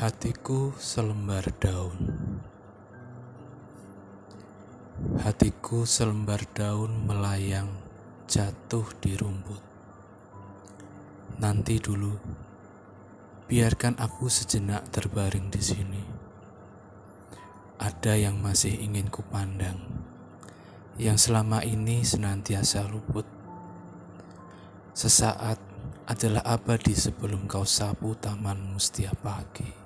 Hatiku selembar daun. Hatiku selembar daun melayang jatuh di rumput. Nanti dulu, biarkan aku sejenak terbaring di sini. Ada yang masih ingin kupandang, yang selama ini senantiasa luput. Sesaat adalah abadi sebelum kau sapu tamanmu setiap pagi.